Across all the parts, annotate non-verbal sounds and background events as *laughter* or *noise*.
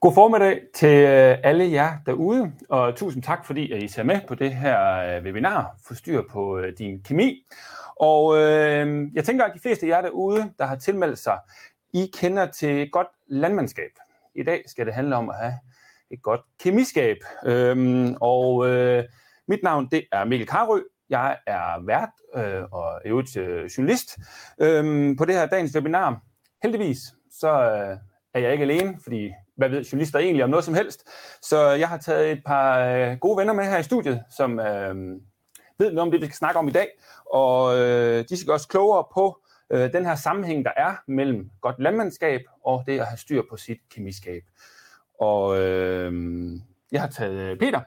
God formiddag til øh, alle jer derude, og tusind tak, fordi I ser med på det her øh, webinar, Forstyr på øh, din kemi. Og øh, jeg tænker, at de fleste af jer derude, der har tilmeldt sig, I kender til godt landmandskab. I dag skal det handle om at have et godt kemiskab. Øhm, og øh, mit navn det er Mikkel Karø. Jeg er vært øh, og øvrigt øh, journalist øh, på det her dagens webinar. Heldigvis så øh, er jeg ikke alene, fordi hvad ved journalister egentlig om noget som helst. Så jeg har taget et par øh, gode venner med her i studiet, som øh, ved noget om det, vi skal snakke om i dag. Og øh, de skal også klogere på øh, den her sammenhæng, der er mellem godt landmandskab og det at have styr på sit kemiskab. Og øh, jeg har taget Peter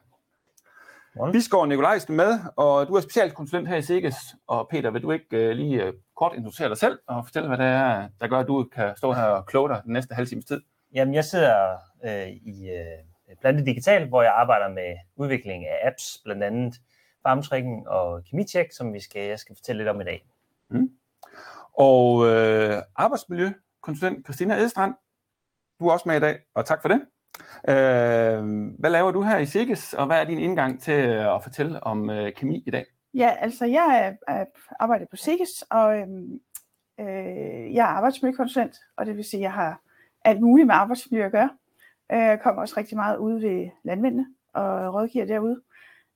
Bisgaard Nikolajsen med, og du er specialkonsulent her i SIGES. Og Peter, vil du ikke øh, lige øh, kort introducere dig selv og fortælle, hvad det er, der gør, at du kan stå her og kloge dig den næste halve times tid? Jamen, jeg sidder øh, i øh, Blandet Digital, hvor jeg arbejder med udvikling af apps, blandt andet farmtracking og kemicheck, som vi skal, jeg skal fortælle lidt om i dag. Mm. Og øh, arbejdsmiljøkonsulent Christina Edstrand, du er også med i dag, og tak for det. Øh, hvad laver du her i SIGES, og hvad er din indgang til at fortælle om øh, kemi i dag? Ja, altså jeg er, er arbejder på SIGES, og øhm, øh, jeg er arbejdsmiljøkonsulent, og det vil sige, at jeg har alt muligt med arbejdsmiljø at gøre. Øh, jeg kommer også rigtig meget ud ved landmændene og rådgiver derude.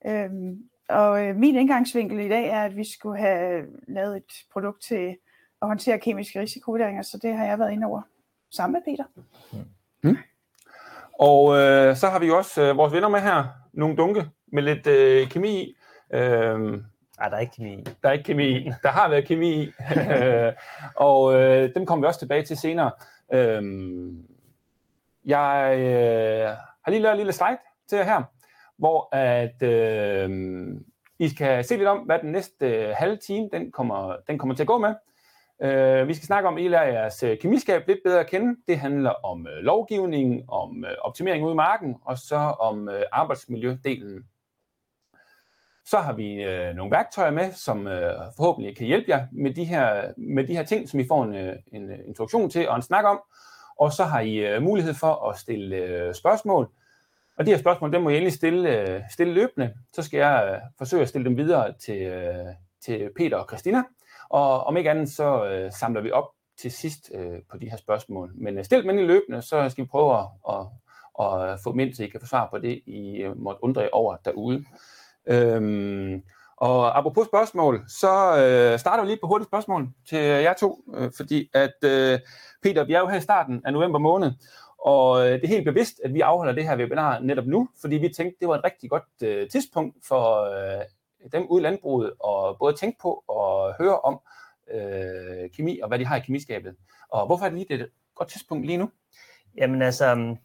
Øhm, og øh, min indgangsvinkel i dag er, at vi skulle have lavet et produkt til at håndtere kemiske risikovurderinger, så det har jeg været inde over sammen med Peter. Mm. Og øh, så har vi også øh, vores venner med her, nogle dunke med lidt øh, kemi i. Øh, Nej, der er ikke kemi i. Der er ikke kemi i. Der har været kemi i. *laughs* og øh, dem kommer vi også tilbage til senere. Øhm, jeg øh, har lige lavet en lille slide til jer her, hvor at øh, I skal se lidt om, hvad den næste øh, halve time den kommer, den kommer til at gå med. Øh, vi skal snakke om, at I lærer jeres øh, kemiskab lidt bedre at kende. Det handler om øh, lovgivning, om øh, optimering ude i marken, og så om øh, arbejdsmiljødelen. Så har vi øh, nogle værktøjer med, som øh, forhåbentlig kan hjælpe jer med de, her, med de her ting, som I får en, øh, en øh, introduktion til og en snak om. Og så har I øh, mulighed for at stille øh, spørgsmål. Og de her spørgsmål, dem må I endelig stille, øh, stille løbende. Så skal jeg øh, forsøge at stille dem videre til, øh, til Peter og Christina. Og om ikke andet, så øh, samler vi op til sidst øh, på de her spørgsmål. Men øh, stil dem endelig løbende, så skal vi prøve at, at, at få dem ind, så I kan få svar på det, I øh, måtte undre over derude. Øhm, og apropos spørgsmål, så øh, starter vi lige på hurtigt spørgsmål til jer to, øh, fordi at øh, Peter, vi er jo her i starten af november måned, og øh, det er helt bevidst, at vi afholder det her webinar netop nu, fordi vi tænkte, det var et rigtig godt øh, tidspunkt for øh, dem ude i landbruget og både tænke på og høre om øh, kemi og hvad de har i kemiskabet. Og hvorfor er det lige det et godt tidspunkt lige nu? Jamen altså,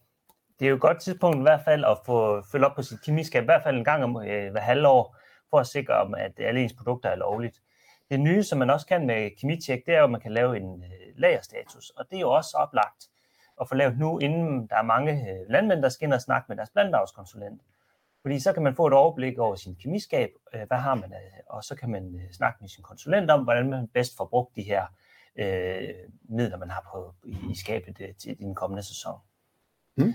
det er jo et godt tidspunkt i hvert fald at få følge op på sit kemiskab, i hvert fald en gang om øh, hver halvår, for at sikre, om, at alle ens produkter er lovligt. Det nye, som man også kan med kemicheck, det er jo, at man kan lave en øh, lagerstatus, og det er jo også oplagt at få lavet nu, inden der er mange øh, landmænd, der skal ind og snakke med deres blandavskonsulent. Fordi så kan man få et overblik over sin kemiskab, øh, hvad har man, øh, og så kan man øh, snakke med sin konsulent om, hvordan man bedst får brugt de her øh, midler, man har på, i, i skabet øh, til den kommende sæson. Mm.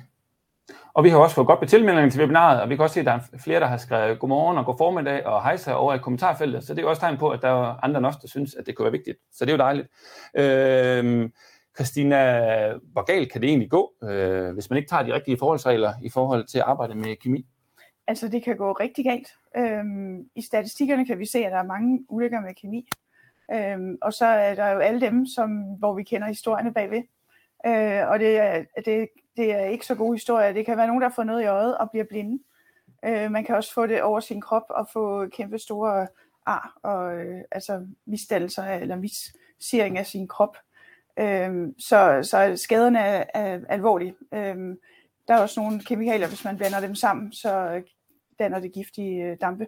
Og vi har også fået godt med tilmeldinger til webinaret, og vi kan også se, at der er flere, der har skrevet godmorgen og god formiddag og hejser over i kommentarfeltet, så det er også tegn på, at der er andre end os, der synes, at det kunne være vigtigt. Så det er jo dejligt. Øh, Christina, hvor galt kan det egentlig gå, øh, hvis man ikke tager de rigtige forholdsregler i forhold til at arbejde med kemi? Altså det kan gå rigtig galt. Øhm, I statistikkerne kan vi se, at der er mange ulykker med kemi. Øhm, og så er der jo alle dem, som, hvor vi kender historierne bagved. Øh, og det er, det, det er ikke så gode historier. Det kan være nogen, der får noget i øjet og bliver blinde. Øh, man kan også få det over sin krop og få kæmpe store ar, og øh, altså misdannelser eller missiering af sin krop. Øh, så, så skaderne er, er alvorlige. Øh, der er også nogle kemikalier, hvis man blander dem sammen, så danner det giftige øh, dampe,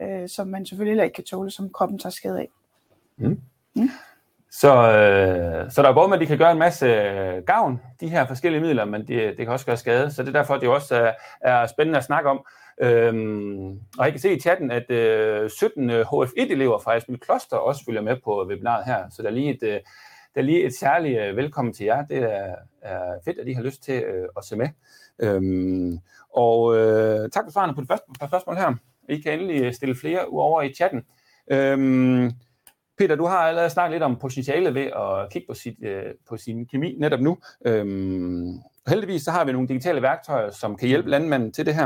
øh, som man selvfølgelig heller ikke kan tåle, som kroppen tager skade af. Mm. Mm. Så, øh, så der er både med, at de kan gøre en masse øh, gavn, de her forskellige midler, men det, det kan også gøre skade. Så det er derfor, det også er, er spændende at snakke om. Øhm, og jeg kan se i chatten, at øh, 17 øh, HF1-elever fra Esbjerg Kloster også følger med på webinaret her. Så der er lige et, øh, der er lige et særligt øh, velkommen til jer. Det er, er fedt, at I har lyst til øh, at se med. Øhm, og øh, tak for svarene på det første på spørgsmål her. I kan endelig stille flere over i chatten. Øhm, Peter, du har allerede snakket lidt om potentialet ved at kigge på, sit, øh, på sin kemi netop nu. Øhm, heldigvis så har vi nogle digitale værktøjer, som kan hjælpe landmanden til det her.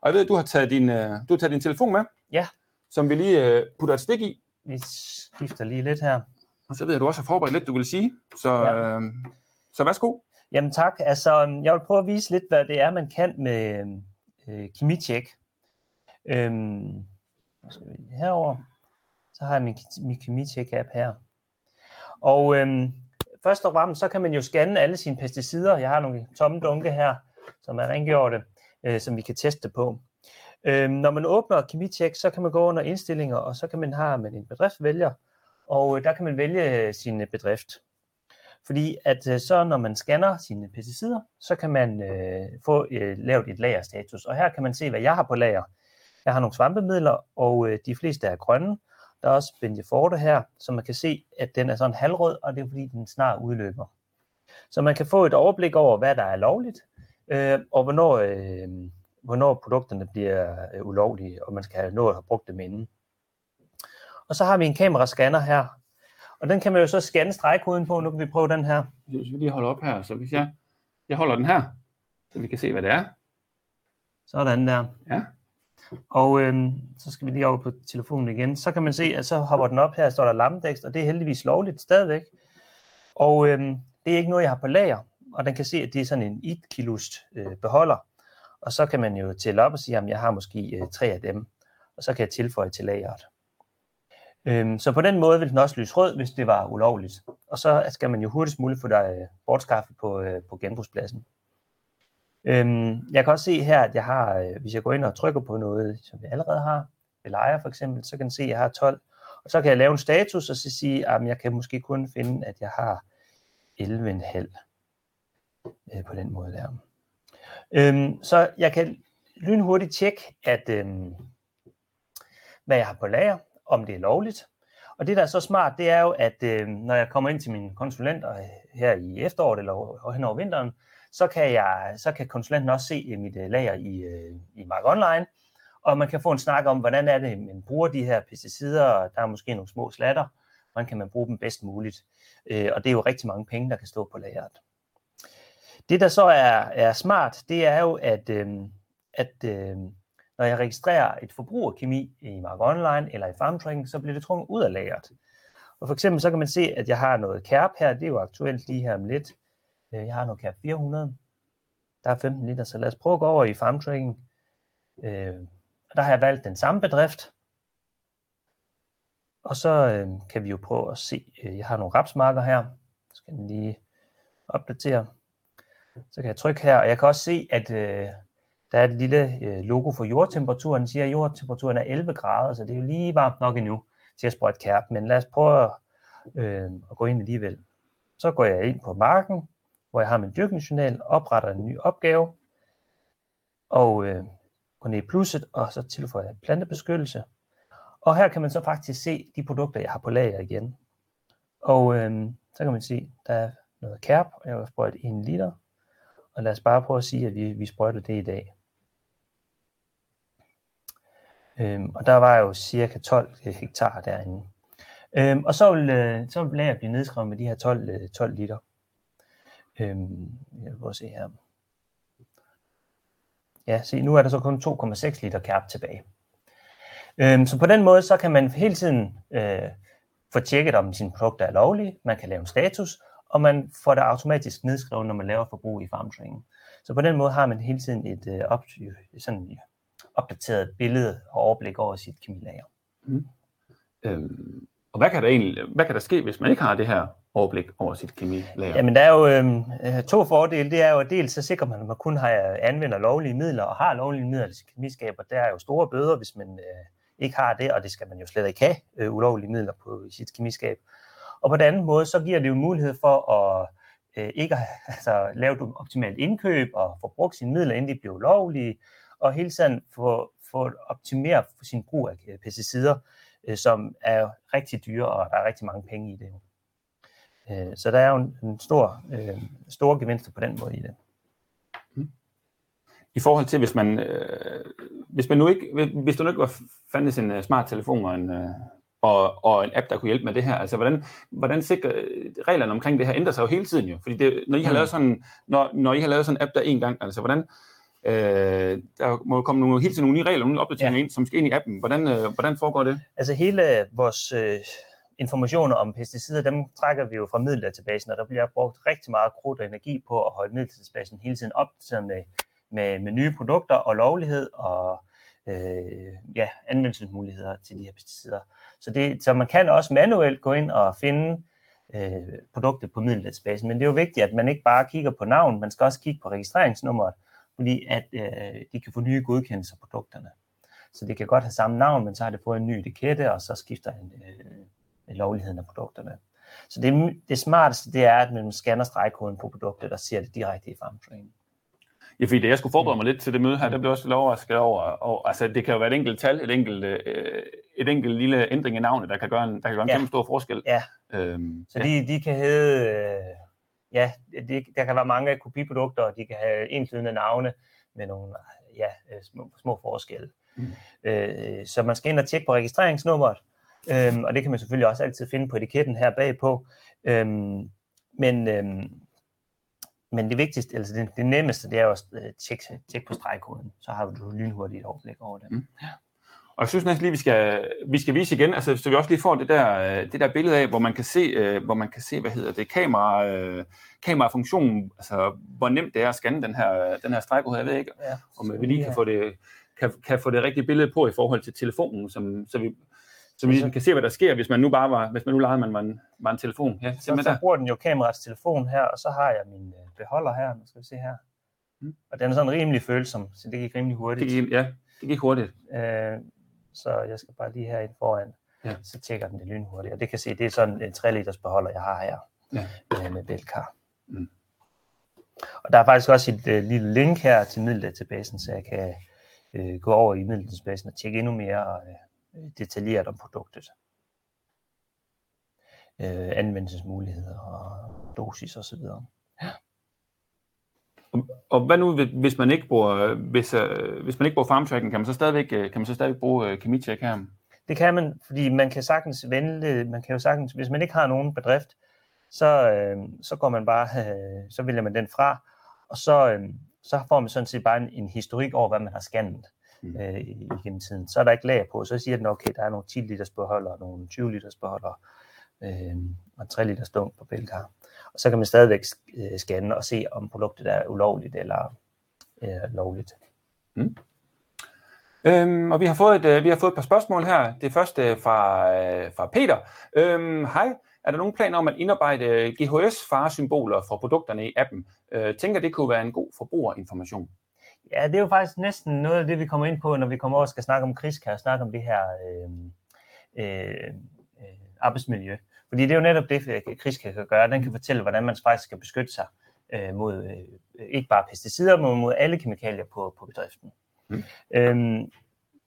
Og jeg ved, at du har taget din, øh, du har taget din telefon med, Ja. som vi lige øh, putter et stik i. Vi skifter lige lidt her. Og så ved jeg, at du også har forberedt lidt, du vil sige. Så, Ja. øh, så værsgo. Jamen tak. Altså, jeg vil prøve at vise lidt, hvad det er, man kan med øh, kemitjek. Øhm, skal vi herover. Så har jeg min, min kemitjek-app her. Og øhm, først og fremmest, så kan man jo scanne alle sine pesticider. Jeg har nogle tomme dunke her, som er rengjorte, øh, som vi kan teste på. Øhm, når man åbner kemitjek, så kan man gå under indstillinger, og så kan man have med en bedriftsvælger, og øh, der kan man vælge øh, sin øh, bedrift. Fordi at øh, så når man scanner sine pesticider, så kan man øh, få øh, lavet et lagerstatus. Og her kan man se, hvad jeg har på lager. Jeg har nogle svampemidler, og øh, de fleste er grønne. Der er også Benjeforte her, så man kan se, at den er sådan halvrød, og det er fordi, den snart udløber. Så man kan få et overblik over, hvad der er lovligt, øh, og hvornår, øh, hvornår produkterne bliver øh, ulovlige, og man skal have nået at have brugt dem inden. Og så har vi en kamerascanner her, og den kan man jo så scanne stregkoden på. Nu kan vi prøve den her. Hvis vi lige holder op her, så hvis jeg, jeg holder den her, så vi kan se, hvad det er. Sådan der. Ja. Og øh, så skal vi lige over på telefonen igen. Så kan man se, at så hopper den op her, står der lammedækst, og det er heldigvis lovligt stadigvæk. Og øh, det er ikke noget, jeg har på lager, og den kan se, at det er sådan en 1 kilos øh, beholder. Og så kan man jo tælle op og sige, at jeg har måske øh, tre af dem, og så kan jeg tilføje til lageret. Øh, så på den måde vil den også lyse rød, hvis det var ulovligt. Og så skal man jo hurtigst muligt få dig øh, bortskaffet på, øh, på genbrugspladsen. Øhm, jeg kan også se her, at jeg har, øh, hvis jeg går ind og trykker på noget, som jeg allerede har, lejer for eksempel, så kan jeg se, at jeg har 12. Og så kan jeg lave en status og så sige, at jeg kan måske kun finde, at jeg har 11,5 øh, på den måde der. Øhm, så jeg kan lynhurtigt tjekke, at, øhm, hvad jeg har på lager, om det er lovligt. Og det, der er så smart, det er jo, at øh, når jeg kommer ind til min konsulent øh, her i efteråret eller hen over vinteren, så kan, jeg, så kan konsulenten også se øh, mit øh, lager i, øh, i Mark Online, og man kan få en snak om, hvordan er det, man bruger de her pesticider, og der er måske nogle små slatter, hvordan kan man bruge dem bedst muligt. Og det er jo rigtig mange penge, der kan stå på lageret. Det, der så er, er smart, det er jo, at, øh, at øh, når jeg registrerer et forbrug af kemi i Mark Online eller i FarmTracking, så bliver det trukket ud af lageret. Og for eksempel så kan man se, at jeg har noget kærp her, det er jo aktuelt lige her om lidt. Øh, Jeg har noget kærp 400, der er 15 liter, så lad os prøve at gå over i FarmTracking. Øh, og der har jeg valgt den samme bedrift. Og så øh, kan vi jo prøve at se, øh, jeg har nogle rapsmarker her. Så skal den lige opdatere. Så kan jeg trykke her, og jeg kan også se, at øh, der er et lille øh, logo for jordtemperaturen. Den siger, at jordtemperaturen er 11 grader, så det er jo lige varmt nok endnu til at sprøjte kærp. Men lad os prøve at, øh, at gå ind alligevel. Så går jeg ind på marken, hvor jeg har min dyrkningsjournal, opretter en ny opgave, og øh, går ned i plusset, og så tilføjer jeg plantebeskyttelse. Og her kan man så faktisk se de produkter, jeg har på lager igen. Og øh, så kan man se, der er noget kærp, og jeg har sprøjtet 1 liter. Og lad os bare prøve at sige, at vi, vi sprøjter det i dag. Øhm, og der var jo cirka 12 øh, hektar derinde. Øhm, og så vil, øh, så vil lager blive nedskrevet med de her 12, øh, 12 liter. Øhm, jeg vil se her. Ja, se, nu er der så kun 2,6 liter kærp tilbage. Øhm, så på den måde, så kan man hele tiden øh, få tjekket, om sine produkter er lovlige. Man kan lave en status, og man får det automatisk nedskrevet, når man laver forbrug i farmtræningen. Så på den måde har man hele tiden et øh, op, sådan, opdateret billede og overblik over sit kemilager. Mm. Øhm, og hvad kan, der egentlig, hvad kan der ske, hvis man ikke har det her overblik over sit kemilager? Jamen, der er jo øhm, øh, to fordele. Det er jo, at dels så sikrer man, at man kun har øh, anvender lovlige midler og har lovlige midler til kemiskaber. Der er jo store bøder, hvis man øh, ikke har det, og det skal man jo slet ikke have, øh, ulovlige midler på sit kemiskab. Og på den anden måde, så giver det jo mulighed for at øh, ikke *laughs* altså, lave et optimalt indkøb og få brugt sine midler, inden de bliver ulovlige, og hele tiden få, få optimere sin brug af øh, pesticider, øh, som er rigtig dyre, og der er rigtig mange penge i det. Øh, så der er jo en, en stor, øh, store gevinster på den måde i det. I forhold til, hvis man, øh, hvis man nu ikke, hvis- hvis du nu ikke var fandtes en uh, smart telefon og en, og, og en app, der kunne hjælpe med det her, altså hvordan, hvordan sikrer reglerne omkring det her ændrer sig jo hele tiden jo, fordi det, når I har Mm. lavet sådan, når, når I har lavet sådan en app der en gang, altså hvordan, øh, der må komme nogle, hele tiden nogle nye regler, nogle opdateringer ja. ind, som skal ind i appen, hvordan, øh, hvordan foregår det? Altså hele vores øh, informationer om pesticider, dem trækker vi jo fra middeldatabasen, og der bliver brugt rigtig meget krudt og energi på at holde middeldatabasen hele tiden opdateret med, med, med nye produkter og lovlighed og øh, ja, anvendelsesmuligheder til de her pesticider. Så, det, så man kan også manuelt gå ind og finde øh, produktet på middeldatabasen, men det er jo vigtigt, at man ikke bare kigger på navn, man skal også kigge på registreringsnummeret, fordi at øh, de kan få nye godkendelser af produkterne. Så det kan godt have samme navn, men så har det fået en ny etikette, og så skifter en, øh, lovligheden af produkterne. Så det, det smarteste, det er, at man scanner stregkoden på produktet og ser det direkte i farmtrain. Ja, fordi da jeg skulle forberede mig lidt til det møde her, der blev jeg også lidt overrasket over, og, altså det kan jo være et enkelt tal, et enkelt, øh, et enkelt lille ændring i navnet, der kan gøre en, der kan gøre en Ja. kæmpe stor forskel. Ja. Øhm, Så ja. de, de kan hedde, øh, ja, de, der kan være mange kopiprodukter, og de kan have enslydende navne med nogle ja, øh, små, små forskelle. Mm. Øh, så man skal ind og tjekke på registreringsnummeret, øhm, og det kan man selvfølgelig også altid finde på etiketten her bagpå. Øhm, men, øhm, men det vigtigste, altså det, det nemmeste, det er jo at øh, tjekke, tjekke på stregkoden. Så har du lynhurtigt et overblik over det. Mm. Og jeg synes næsten lige, vi skal, vi skal vise igen, altså, så vi også lige får det der, øh, det der billede af, hvor man kan se, øh, hvor man kan se hvad hedder det, kamera, øh, kamerafunktionen, altså hvor nemt det er at scanne den her, den her stregkode. Jeg ved ikke, Ja, om vi lige kan få det, kan, kan få det rigtige billede på i forhold til telefonen, som, så vi, så vi ligesom kan se, hvad der sker, hvis man nu bare var, hvis man nu legede, man var en, var en telefon. Ja, Så, så bruger den jo kameraets telefon her, og så har jeg min beholder her, nu skal vi se her. Mm. Og den er sådan rimelig følsom, så det gik rimelig Det hurtigt. gik, ja, det gik hurtigt. Øh, så jeg skal bare lige her ind foran, Ja. så tjekker den det lynhurtigt. Og det kan se, det er sådan en 3 liters beholder, jeg har her Ja. øh, med bælkar. Mm. Og der er faktisk også et øh, lille link her til middeldatabasen, så jeg kan øh, gå over i middeldatabasen og tjekke endnu mere øh, detaljeret om produktet. Øh, anvendelsesmuligheder og dosis osv. Og hvad nu, hvis- man ikke bruger, hvis, øh, hvis man ikke bruger farmtracking, kan man så stadigvæk, øh, kan man så stadigvæk bruge øh, kemicheck her? Det kan man, fordi man kan sagtens vælge, man kan jo sagtens, hvis man ikke har nogen bedrift, så, øh, så går man bare, øh, så vælger man den fra, og så, øh, så får man sådan set bare en, en historik over, hvad man har scannet Mm. øh, igennem tiden. Så er der ikke lag på, så siger den, okay, der er nogle 10 liters beholder, nogle 20 liters beholder, øh, og en 3 liters dunk på bælkar. Og så kan man stadigvæk øh, scanne og se, om produktet er ulovligt eller øh, lovligt. Øhm, og vi har, fået et, øh, vi har fået et par spørgsmål her. Det første øh, fra, øh, fra Peter. Øhm, hej, er der nogen planer om at indarbejde GHS-faresymboler for produkterne i appen? Øh, tænker, det kunne være en god forbrugerinformation. Ja, det er jo faktisk næsten noget af det, vi kommer ind på, når vi kommer over og skal snakke om krisk og snakke om det her øh, øh, øh, arbejdsmiljø. Fordi det er jo netop det, øh, krisk kan gøre. Den kan fortælle, hvordan man faktisk skal beskytte sig øh, mod øh, ikke bare pesticider, men mod alle kemikalier på, på bedriften. Mm. Øhm,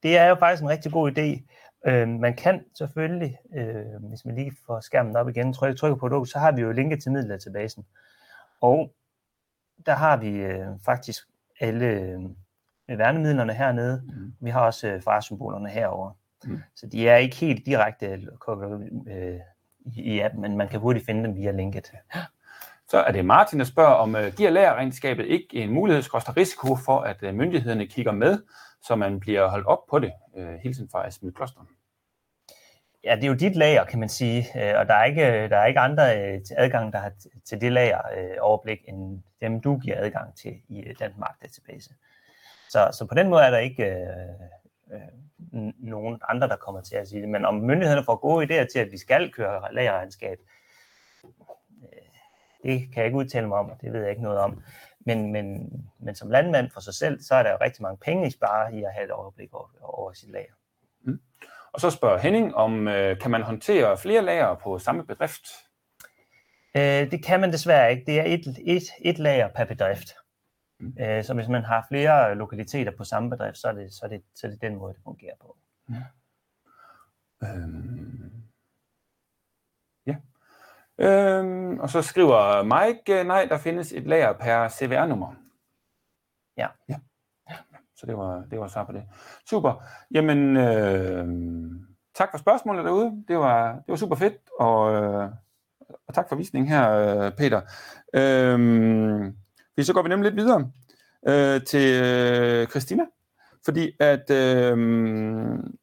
det er jo faktisk en rigtig god idé. Øh, man kan selvfølgelig, øh, hvis man lige får skærmen op igen, trykker, trykker på det, så har vi jo linket til middeldatabasen. Og der har vi øh, faktisk alle øh, værnemidlerne hernede. Mm. Vi har også øh, faresymbolerne herover. Mm. Så de er ikke helt direkte øh, appen, men man kan hurtigt finde dem via linket. Så er det Martin, der spørger, om øh, giver lærerregnskabet ikke en mulighed, risiko for, at øh, myndighederne kigger med, så man bliver holdt op på det, øh, hilsen fra Asmund Kloster. Ja, det er jo dit lager, kan man sige, øh, og der er ikke, der er ikke andre til adgang, der har til det lager øh, overblik, end dem, du giver adgang til i den markdatabase. Så, så på den måde er der ikke øh, n- nogen andre, der kommer til at sige det. Men om myndighederne får gode idéer til, at vi skal køre lagerregnskab, øh, det kan jeg ikke udtale mig om, det ved jeg ikke noget om. Men, men, men som landmand for sig selv, så er der jo rigtig mange penge i spare i at have et overblik over, over sit lager. Og så spørger Henning, om øh, kan man håndtere flere lager på samme bedrift? Øh, det kan man desværre ikke. Det er et, et, et lager per bedrift. Øh, så hvis man har flere lokaliteter på samme bedrift, så er det, så er det, så er det den måde, det fungerer på. Øhm, ja. Øhm, og så skriver Mike, øh, nej, der findes et lager per CVR-nummer. Ja. ja. Så det var, det var svar på det. Super. Jamen, øh, tak for spørgsmålet derude. Det var, det var super fedt, og, øh, og tak for visningen her, øh, Peter. Øh, så går vi nemlig lidt videre øh, til øh, Christina, fordi at øh,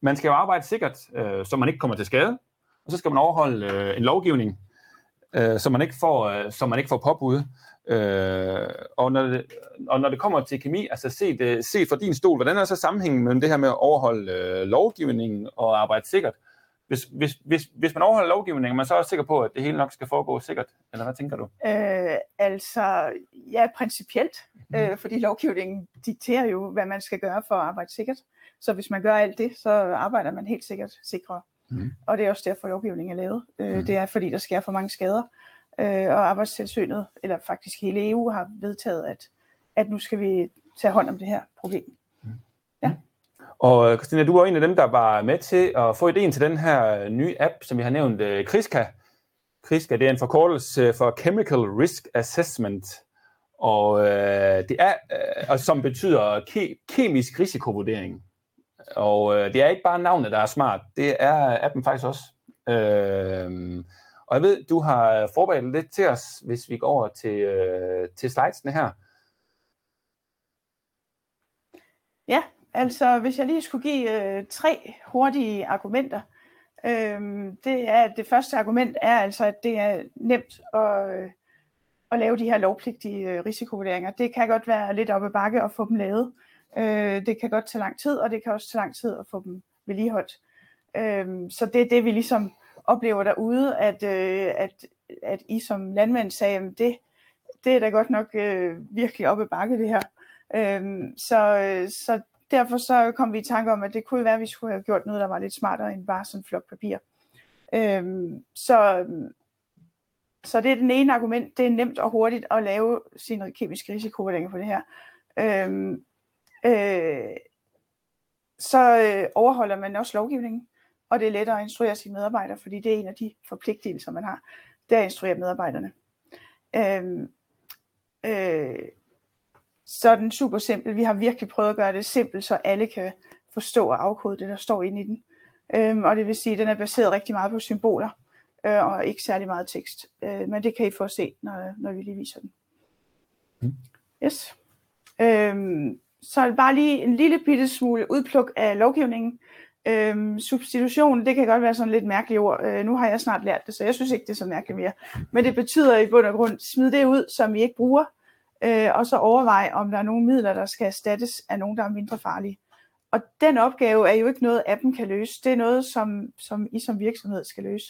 man skal jo arbejde sikkert, øh, så man ikke kommer til skade, og så skal man overholde øh, en lovgivning, øh, så man ikke får, øh, så man ikke får påbud. Øh, og, når det, og når det kommer til kemi, altså se, det, se fra din stol, hvordan er så sammenhængen mellem det her med at overholde øh, lovgivningen og arbejde sikkert? Hvis, hvis, hvis, hvis man overholder lovgivningen, er man så også sikker på, at det hele nok skal foregå sikkert? Eller hvad tænker du? Øh, altså, ja, principielt. Mm. Øh, fordi lovgivningen dikterer jo, hvad man skal gøre for at arbejde sikkert. Så hvis man gør alt det, så arbejder man helt sikkert sikrere. Mm. Og det er også derfor, lovgivningen er lavet. Øh, mm. Det er, fordi der sker for mange skader. Øh, og arbejdstilsynet, eller faktisk hele EU, har vedtaget, at, at nu skal vi tage hånd om det her problem. Og øh, Christina, du var en af dem, der var med til at få ideen til den her øh, nye app, som vi har nævnt, øh, Kriska. Kriska, det er en forkortelse for Chemical Risk Assessment, og øh, det er, øh, som betyder ke- kemisk risikovurdering. Og øh, det er ikke bare navnet, der er smart, det er appen faktisk også. Øh, og jeg ved, du har forberedt lidt til os, hvis vi går over til, øh, til slidesene her. Ja, altså hvis jeg lige skulle give øh, tre hurtige argumenter. Øh, det, er, det første argument er altså, at det er nemt at, øh, at lave de her lovpligtige øh, risikovurderinger. Det kan godt være lidt op ad bakke at få dem lavet. Øh, det kan godt tage lang tid, og det kan også tage lang tid at få dem vedligeholdt. Øh, så det er det, vi ligesom oplever derude, at, øh, at, at I som landmænd sagde, at det, det er da godt nok øh, virkelig op ad bakke det her. Øhm, så, øh, så derfor så kom vi i tanke om, at det kunne være, at vi skulle have gjort noget, der var lidt smartere end bare sådan en flok papir. Øhm, så, så det er den ene argument. Det er nemt og hurtigt at lave sin kemiske risikovurdering på det her. Øhm, øh, så øh, overholder man også lovgivningen og det er lettere at instruere sine medarbejdere, fordi det er en af de forpligtelser, man har, det er at instruere medarbejderne. Øhm, øh, så den super simpel. Vi har virkelig prøvet at gøre det simpelt, så alle kan forstå og afkode det, der står inde i den. Øhm, og det vil sige, at den er baseret rigtig meget på symboler, øh, og ikke særlig meget tekst. Øh, men det kan I få at se, når, når vi lige viser den. Mm. Yes. Øhm, så bare lige en lille bitte smule udpluk af lovgivningen. Øhm, substitution, det kan godt være sådan lidt mærkeligt ord. Øh, nu har jeg snart lært det, så jeg synes ikke, det er så mærkeligt mere. Men det betyder i bund og grund, smid det ud, som vi ikke bruger, øh, og så overveje, om der er nogle midler, der skal erstattes af nogen, der er mindre farlige. Og den opgave er jo ikke noget, appen kan løse. Det er noget, som, som I som virksomhed skal løse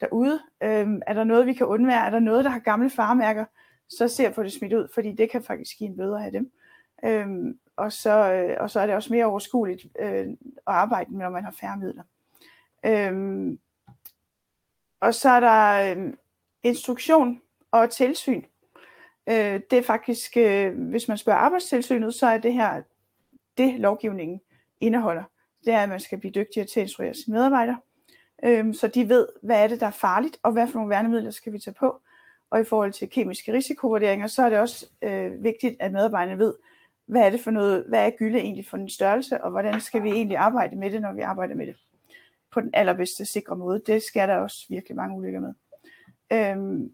derude. Øhm, er der noget, vi kan undvære? Er der noget, der har gamle farmærker? Så ser på det smidt ud, fordi det kan faktisk give en bøde at have dem. Øhm, og, så, øh, og så er det også mere overskueligt øh, at arbejde med, når man har færre midler. Øhm, og så er der øh, instruktion og tilsyn. Øh, det er faktisk, øh, hvis man spørger arbejdstilsynet, så er det her, det lovgivningen indeholder. Det er, at man skal blive dygtigere til at instruere sine medarbejdere, øh, så de ved, hvad er det, der er farligt, og hvad for nogle værnemidler skal vi tage på. Og i forhold til kemiske risikovurderinger, så er det også øh, vigtigt, at medarbejderne ved, hvad er det for noget, hvad er gylde egentlig for en størrelse, og hvordan skal vi egentlig arbejde med det, når vi arbejder med det på den allerbedste sikre måde. Det sker der også virkelig mange ulykker med. Øhm,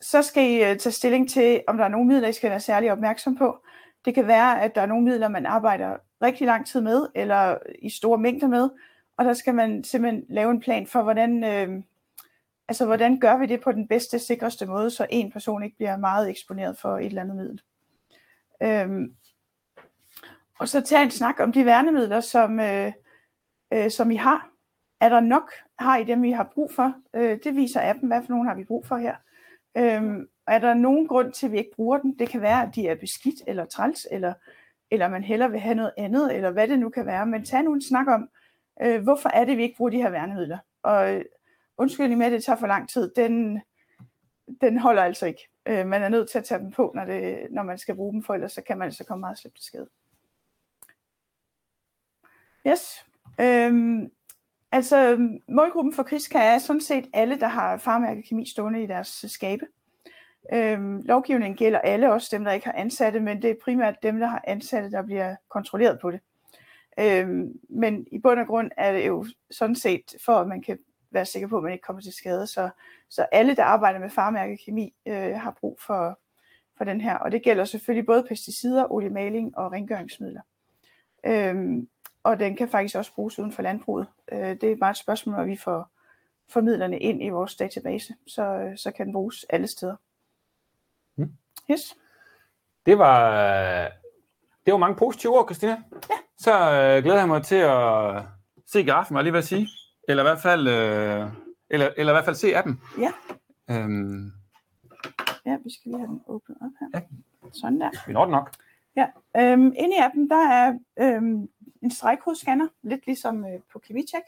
så skal I øh, tage stilling til, om der er nogle midler, I skal være særlig opmærksom på. Det kan være, at der er nogle midler, man arbejder rigtig lang tid med, eller i store mængder med, og der skal man simpelthen lave en plan for, hvordan, øh, altså, hvordan gør vi det på den bedste, sikreste måde, så en person ikke bliver meget eksponeret for et eller andet middel. Øhm, og så tage en snak om de værnemidler, som, øh, øh, som I har. Er der nok? Har I dem, I har brug for? Øh, det viser appen, hvad for nogen har vi brug for her. Øhm, er der nogen grund til, at vi ikke bruger den? Det kan være, at de er beskidt eller træls, eller, eller man hellere vil have noget andet, eller hvad det nu kan være. Men tag nu en snak om, øh, hvorfor er det, vi ikke bruger de her værnemidler? Og øh, undskyldning med, at det tager for lang tid, den, den holder altså ikke. Øh, man er nødt til at tage dem på, når, det, når man skal bruge dem, for ellers så kan man altså komme meget slemt til skade. Yes. Øhm, altså målgruppen for Kriska er sådan set alle, der har farmærkekemi stående i deres øh, skabe. Øhm, lovgivningen gælder alle, også dem, der ikke har ansatte, men det er primært dem, der har ansatte, der bliver kontrolleret på det. Øhm, men i bund og grund er det jo sådan set, for at man kan være sikker på, at man ikke kommer til skade. Så, så alle, der arbejder med farmærkekemi, øh, har brug for, for den her. Og det gælder selvfølgelig både pesticider, oliemaling og rengøringsmidler. Øhm, og den kan faktisk også bruges uden for landbruget. Øh, det er bare et spørgsmål, når vi får formidlerne ind i vores database, så, så kan den bruges alle steder. Mm. Yes. Det var, det var mange positive ord, Christina. Ja. Så øh, glæder jeg mig til at se grafen, var jeg lige ved at sige. Eller i hvert fald, øh, eller, eller i hvert fald se appen. Ja. Øhm, Ja, vi skal lige have den åbnet op her. Ja. Sådan der. vi når det nok. Ja, øhm, inde i appen, der er øhm, en stregkodescanner, lidt ligesom øh, på KemiCheck.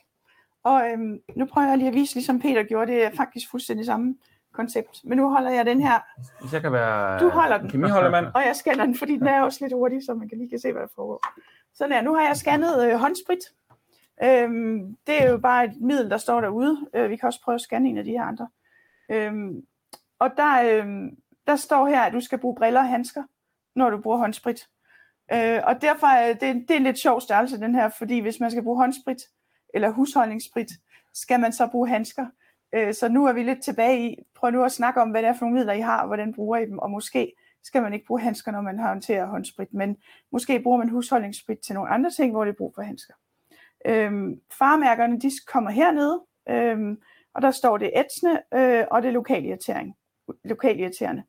Og øhm, nu prøver jeg lige at vise, ligesom Peter gjorde, det er faktisk fuldstændig samme koncept. Men nu holder jeg den her, jeg kan være Du holder den. kemiholdermand. og jeg scanner den, fordi den er også lidt hurtig, så man kan lige kan se, hvad der foregår. Sådan her, nu har jeg scannet øh, håndsprit. Øhm, det er jo bare et middel, der står derude. Øh, vi kan også prøve at scanne en af de her andre. Øhm, og der, øhm, der står her, at du skal bruge briller og handsker, når du bruger håndsprit. Øh, og derfor er det, det er en lidt sjov størrelse, den her, fordi hvis man skal bruge håndsprit eller husholdningssprit, skal man så bruge handsker. Øh, så nu er vi lidt tilbage i, prøv nu at snakke om, hvad det er for nogle midler, I har, og hvordan bruger I dem, og måske skal man ikke bruge handsker, når man håndterer håndsprit, men måske bruger man husholdningssprit til nogle andre ting, hvor det er brug for handsker. Øhm, farmærkerne, de kommer hernede, øhm, og der står det ætsende, øh, og det er lokalirritering, lokalirriterende.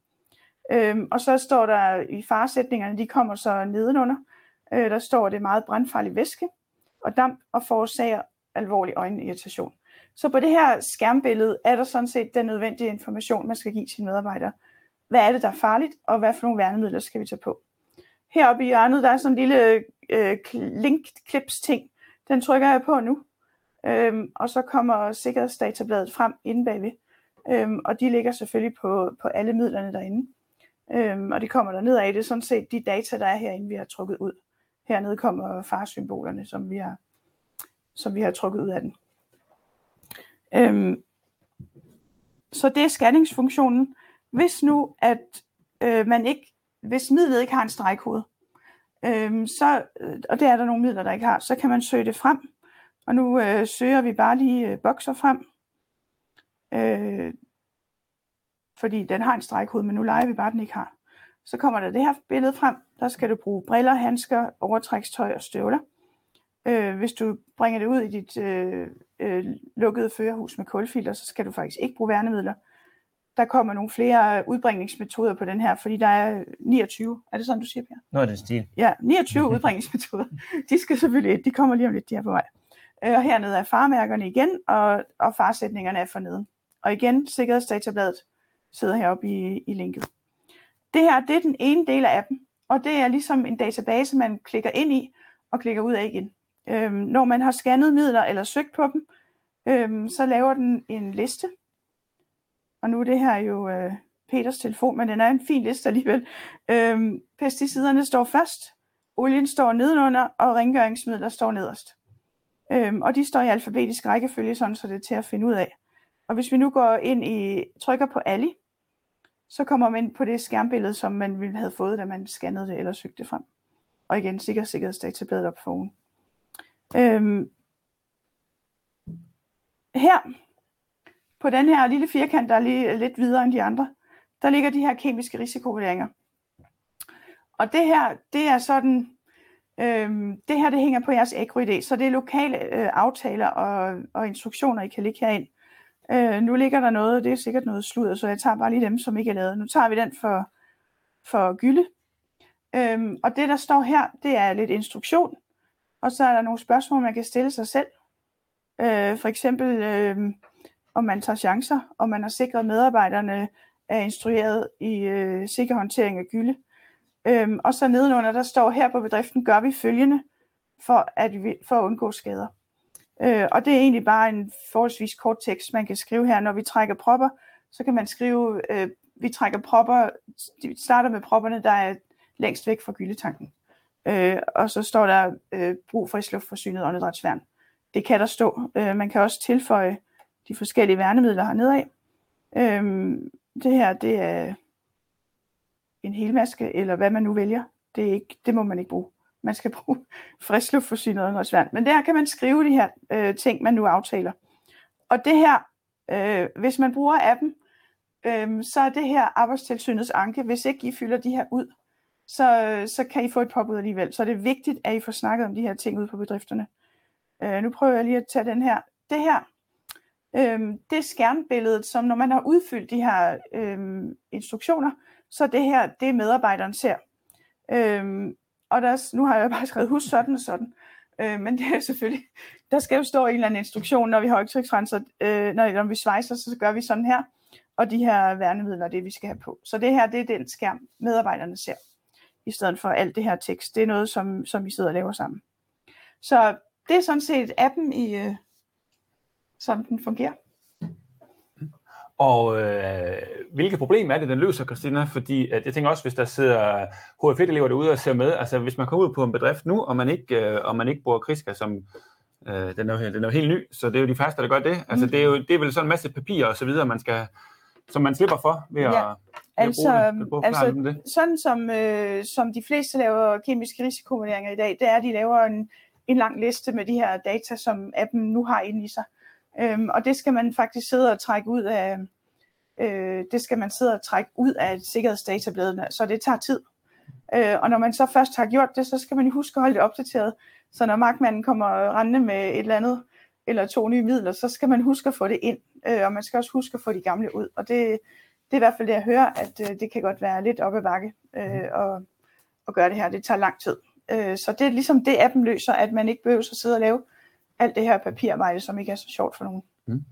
Øhm, og så står der i faresætningerne, de kommer så nedenunder, øh, der står det meget brandfarlig væske og damp og forårsager alvorlig øjenirritation. Så på det her skærmbillede er der sådan set den nødvendige information, man skal give sine medarbejdere. Hvad er det, der er farligt, og hvad for nogle værnemidler skal vi tage på? Heroppe i hjørnet, der er sådan en lille øh, link-clips ting. Den trykker jeg på nu. Øhm, og så kommer sikkerhedsdatabladet frem inde bagved. Øhm, og de ligger selvfølgelig på, på alle midlerne derinde. Øhm, og det kommer der ned af. Det er sådan set de data, der er herinde, vi har trukket ud. Hernede kommer farsymbolerne, som vi har, som vi har trukket ud af den. Øhm, så det er scanningsfunktionen. Hvis nu, at øh, man ikke, hvis midlet ikke har en stregkode, øhm, så, øh, og det er der nogle midler, der ikke har, så kan man søge det frem. Og nu øh, søger vi bare lige øh, bokser frem. Øh, fordi den har en stregkode, men nu leger vi bare, den ikke har. Så kommer der det her billede frem. Der skal du bruge briller, handsker, overtrækstøj og støvler. Øh, hvis du bringer det ud i dit øh, øh, lukkede førerhus med kulfilter, så skal du faktisk ikke bruge værnemidler. Der kommer nogle flere udbringningsmetoder på den her, fordi der er 29. Er det sådan, du siger, Per? Af den stil. Ja, 29 *laughs* udbringningsmetoder. De skal selvfølgelig, de kommer lige om lidt, de er på vej. Øh, Og hernede er farmærkerne igen, og, og farsætningerne er for neden. Og igen, sikkerhedsdatabladet sidder heroppe i, i linket. Det her, det er den ene del af appen, og det er ligesom en database, man klikker ind i og klikker ud af igen. Øhm, når man har scannet midler eller søgt på dem, øhm, så laver den en liste. Og nu er det her jo øh, Peters telefon, men den er en fin liste alligevel. Øhm, pesticiderne står først, olien står nedenunder, og rengøringsmidler står nederst. Øhm, og de står i alfabetisk rækkefølge, sådan så det er til at finde ud af. Og hvis vi nu går ind i, trykker på Ali, så kommer man ind på det skærmbillede, som man ville have fået, da man scannede det eller søgte det frem. Og igen, sikker sikkerhedsdatabladet op foran. Øhm, her, på den her lille firkant, der er lige lidt videre end de andre, der ligger de her kemiske risikovurderinger. Og det her, det er sådan, øhm, det her det hænger på jeres agro så det er lokale øh, aftaler og, og instruktioner, I kan ligge herind. Øh, nu ligger der noget, det er sikkert noget sludder, så jeg tager bare lige dem, som ikke er lavet. Nu tager vi den for, for gylde. Øhm, og det, der står her, det er lidt instruktion, og så er der nogle spørgsmål, man kan stille sig selv. Øh, for eksempel, øh, om man tager chancer, om man har sikret, at medarbejderne er instrueret i øh, sikker håndtering af gylde. Øhm, og så nedenunder, der står her på bedriften, gør vi følgende for at, vi, for at undgå skader. Øh, og det er egentlig bare en forholdsvis kort tekst, man kan skrive her. Når vi trækker propper, så kan man skrive, øh, vi trækker propper, vi starter med propperne, der er længst væk fra gyldetanken. Øh, og så står der øh, brug for isluftforsynet åndedrætsværn. det kan der stå. Øh, man kan også tilføje de forskellige værnemidler hernede af. Øh, det her, det er en helmaske, eller hvad man nu vælger. Det, er ikke, det må man ikke bruge. Man skal bruge *laughs* friskluftforsynet og svært. Men der kan man skrive de her øh, ting, man nu aftaler. Og det her, øh, hvis man bruger appen, øh, så er det her arbejdstilsynets anke. Hvis ikke I fylder de her ud, så, øh, så kan I få et påbud alligevel. Så er det vigtigt, at I får snakket om de her ting ud på bedrifterne. Øh, nu prøver jeg lige at tage den her. Det her, øh, det er skærmbilledet, som når man har udfyldt de her øh, instruktioner, så det her, det medarbejderen ser. Øh, og der, nu har jeg bare skrevet, husk sådan og sådan. Øh, men det er selvfølgelig, der skal jo stå en eller anden instruktion, når vi har højtryksrenser, øh, når, når vi svejser, så gør vi sådan her, og de her værnemidler, det vi skal have på. Så det her, det er den skærm, medarbejderne ser, i stedet for alt det her tekst. Det er noget, som, som vi sidder og laver sammen. Så det er sådan set appen, i, øh, som den fungerer. Og øh, hvilke problemer er det, den løser, Christina? Fordi at jeg tænker også, hvis der sidder HF1-elever derude og ser med, altså hvis man kommer ud på en bedrift nu, og man ikke, øh, og man ikke bruger Kriska, som øh, den, er, den er jo helt ny, så det er jo de første, der gør det. Altså mm. det, er jo, det er vel sådan en masse papir og så videre, man skal, som man slipper for ved ja. at, altså, at bruge det. altså det. sådan som, øh, som de fleste laver kemiske risikovurderinger i dag, det er, at de laver en, en lang liste med de her data, som appen nu har inde i sig. Øhm, og det skal man faktisk sidde og trække ud af, øh, det skal man sidde og trække ud af sikkerhedsdatabladene, så det tager tid. Øh, og når man så først har gjort det, så skal man huske at holde det opdateret. Så når magtmanden kommer rendende med et eller andet, eller to nye midler, så skal man huske at få det ind, øh, og man skal også huske at få de gamle ud. Og det, det er i hvert fald det, jeg hører, at øh, det kan godt være lidt op ad bakke øh, og, og gøre det her. Det tager lang tid. Øh, så det er ligesom det, appen løser, at man ikke behøver at sidde og lave alt det her papirarbejde, som ikke er så sjovt for nogen. Mm.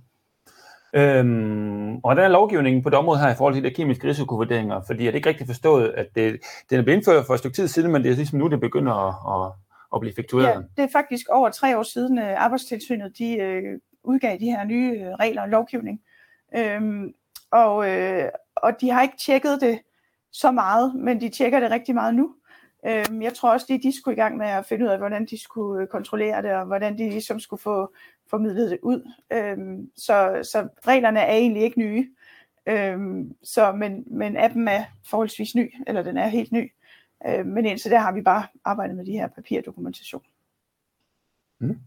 Øhm, og der er lovgivningen på det område her i forhold til de kemiske risikovurderinger, fordi jeg det ikke rigtig forstået, at det, den er blevet indført for et stykke tid siden, men det er ligesom nu, det begynder at, at, at blive effektueret. Ja, det er faktisk over tre år siden, at øh, Arbejdstilsynet de, øh, udgav de her nye øh, regler og lovgivning. Øhm, og, øh, og de har ikke tjekket det så meget, men de tjekker det rigtig meget nu. Øhm, jeg tror også, at de skulle i gang med at finde ud af, hvordan de skulle øh, kontrollere det, og hvordan de ligesom skulle få formidlet det ud. Øhm, så, så reglerne er egentlig ikke nye, øhm, så, men, men appen er forholdsvis ny, eller den er helt ny. Øhm, men indtil der har vi bare arbejdet med de her papirdokumentation. Mm.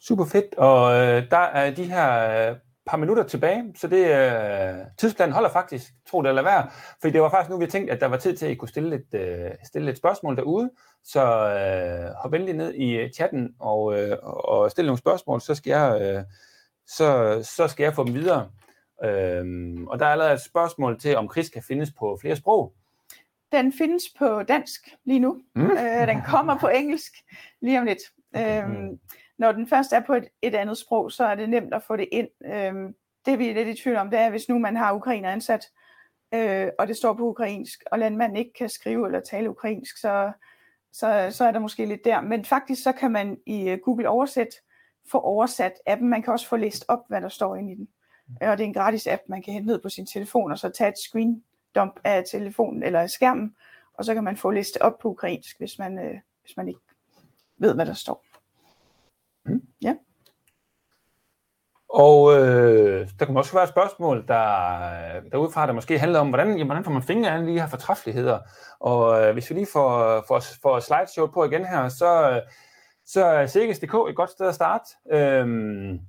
Super fedt, og øh, der er de her øh, par minutter tilbage, så det øh, tidsplanen holder faktisk, tro det eller være, for det var faktisk nu, vi tænkte, at der var tid til, at I kunne stille et, øh, stille et spørgsmål derude, så øh, hop endelig ned i chatten og, øh, og stille nogle spørgsmål, så skal jeg, øh, så, så skal jeg få dem videre. Øh, og der er allerede et spørgsmål til, om Chris kan findes på flere sprog. Den findes på dansk lige nu. Mm. Øh, den kommer på engelsk lige om lidt. Øh, mm når den først er på et, et andet sprog, så er det nemt at få det ind. Øhm, det vi er lidt i tvivl om, det er, hvis nu man har ukrainer ansat, øh, og det står på ukrainsk, og landmanden ikke kan skrive eller tale ukrainsk, så, så, så er der måske lidt der. Men faktisk så kan man i uh, Google Oversæt få oversat appen. Man kan også få læst op, hvad der står inde i den. Og det er en gratis app, man kan hente ned på sin telefon, og så tage et screen dump af telefonen eller af skærmen, og så kan man få læst op på ukrainsk, hvis man, øh, hvis man ikke ved, hvad der står. Mm. Ja. Og øh, der kan også være et spørgsmål, der, derudfra, der måske handler om, hvordan, jamen, hvordan får man fingre af de her fortræffeligheder. Og øh, hvis vi lige får, får, får slideshow på igen her, så, så er Sikkes.dk et godt sted at starte. Øhm,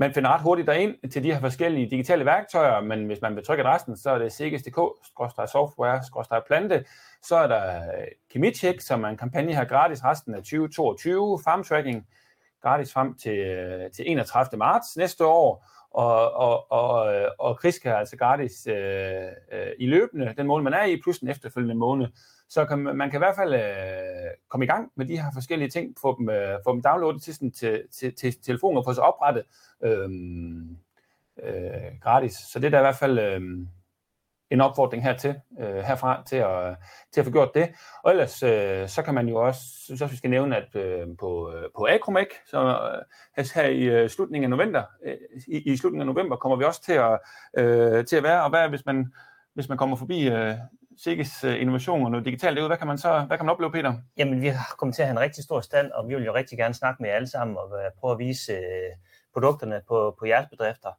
man finder ret hurtigt derind til de her forskellige digitale værktøjer, men hvis man betrykker resten, så er det Sikkes.dk, software, plante, så er der øh, Kemicheck, som er en kampagne her gratis resten af 2022, farmtracking gratis frem til, øh, til 31. marts næste år, og, og, og, øh, og Kriska er altså gratis øh, øh, i løbende, den måned man er i, plus den efterfølgende måned. Så kan, man kan i hvert fald øh, komme i gang med de her forskellige ting, få dem, øh, få dem downloadet til, sådan, til, til, til telefonen og få sig oprettet øh, øh, gratis. Så det er da i hvert fald øh, en opfordring hertil, øh, herfra til at, til at få gjort det. Og ellers øh, så kan man jo også, synes også vi skal nævne, at øh, på, øh, på Acromac, så øh, her i øh, slutningen af november, øh, i, i slutningen af november kommer vi også til at, øh, til at være, og hvad hvis man, hvis man kommer forbi øh, Sikkes øh, innovation og noget digitalt derude. Hvad kan man så hvad kan man opleve, Peter? Jamen, vi har kommet til at have en rigtig stor stand, og vi vil jo rigtig gerne snakke med jer alle sammen og øh, prøve at vise øh, produkterne på, på jeres bedrifter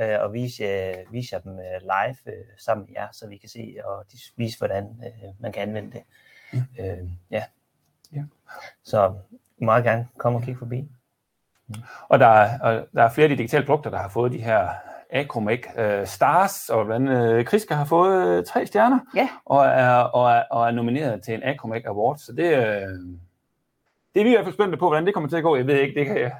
øh, og vise, øh, vise jer dem øh, live øh, sammen med jer, så vi kan se og vise, hvordan øh, man kan anvende det. Mm. Øh, ja. ja. Så meget gerne komme og kigge forbi. Mm. Og, der er, og der er flere af de digitale produkter, der har fået de her Acromec uh, Stars, og blandt andet Kriska har fået uh, tre stjerner, ja. og, er, og, er, og er nomineret til en Acromec Award, så det, uh, det er vi i hvert fald spændte på, hvordan det kommer til at gå. Jeg ved ikke, det kan jeg,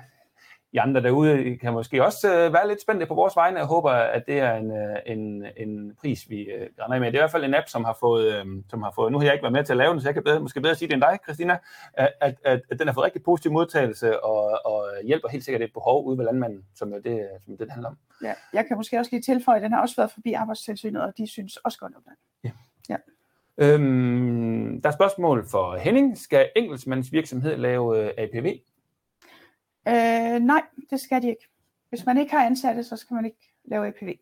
i andre derude kan måske også øh, være lidt spændte på vores vegne. Jeg håber, at det er en, øh, en, en pris, vi øh, med. Det er i hvert fald en app, som har fået, øh, som har fået nu har jeg ikke været med til at lave den, så jeg kan bedre, måske bedre sige det end dig, Christina, at, at, at den har fået rigtig positiv modtagelse og, og hjælper helt sikkert et behov ude ved landmanden, som er det, som det, det handler om. Ja, jeg kan måske også lige tilføje, at den har også været forbi arbejdstilsynet, og de synes også godt om den. Ja. ja. Øhm, der er spørgsmål for Henning. Skal enkeltmands virksomhed lave øh, APV? Øh, nej, det skal de ikke. Hvis man ikke har ansatte, så skal man ikke lave APV.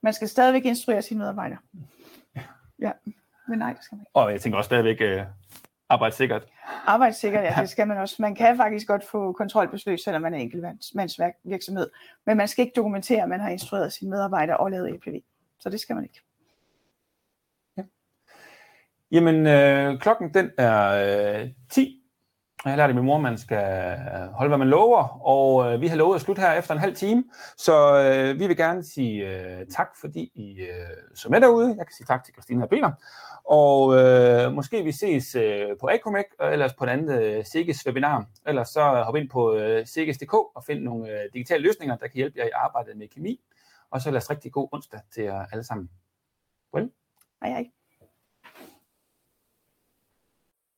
Man skal stadigvæk instruere sine medarbejdere. *laughs* Ja, men nej, det skal man ikke. Og jeg tænker også stadigvæk øh, arbejdssikkert. Arbejdssikkert, ja, *laughs* det skal man også. Man kan faktisk godt få kontrolbesøg, selvom man er enkeltmandsvirksomhed. Men man skal ikke dokumentere, at man har instrueret sine medarbejdere og lavet APV. Så det skal man ikke. Ja. Jamen, øh, klokken den er øh, 10 jeg har lært af min mor, man skal øh, holde, hvad man lover, og øh, vi har lovet at slutte her efter en halv time, så øh, vi vil gerne sige øh, tak, fordi I øh, så med derude. Jeg kan sige tak til Christina og Peter, og øh, måske vi ses øh, på Acromec, øh, eller på et andet øh, Sikkes webinar. Ellers så øh, hop ind på øh, Sikkes.dk og find nogle øh, digitale løsninger, der kan hjælpe jer i arbejdet med kemi. Og så lad os rigtig god onsdag til jer alle sammen. Well. Hej hej.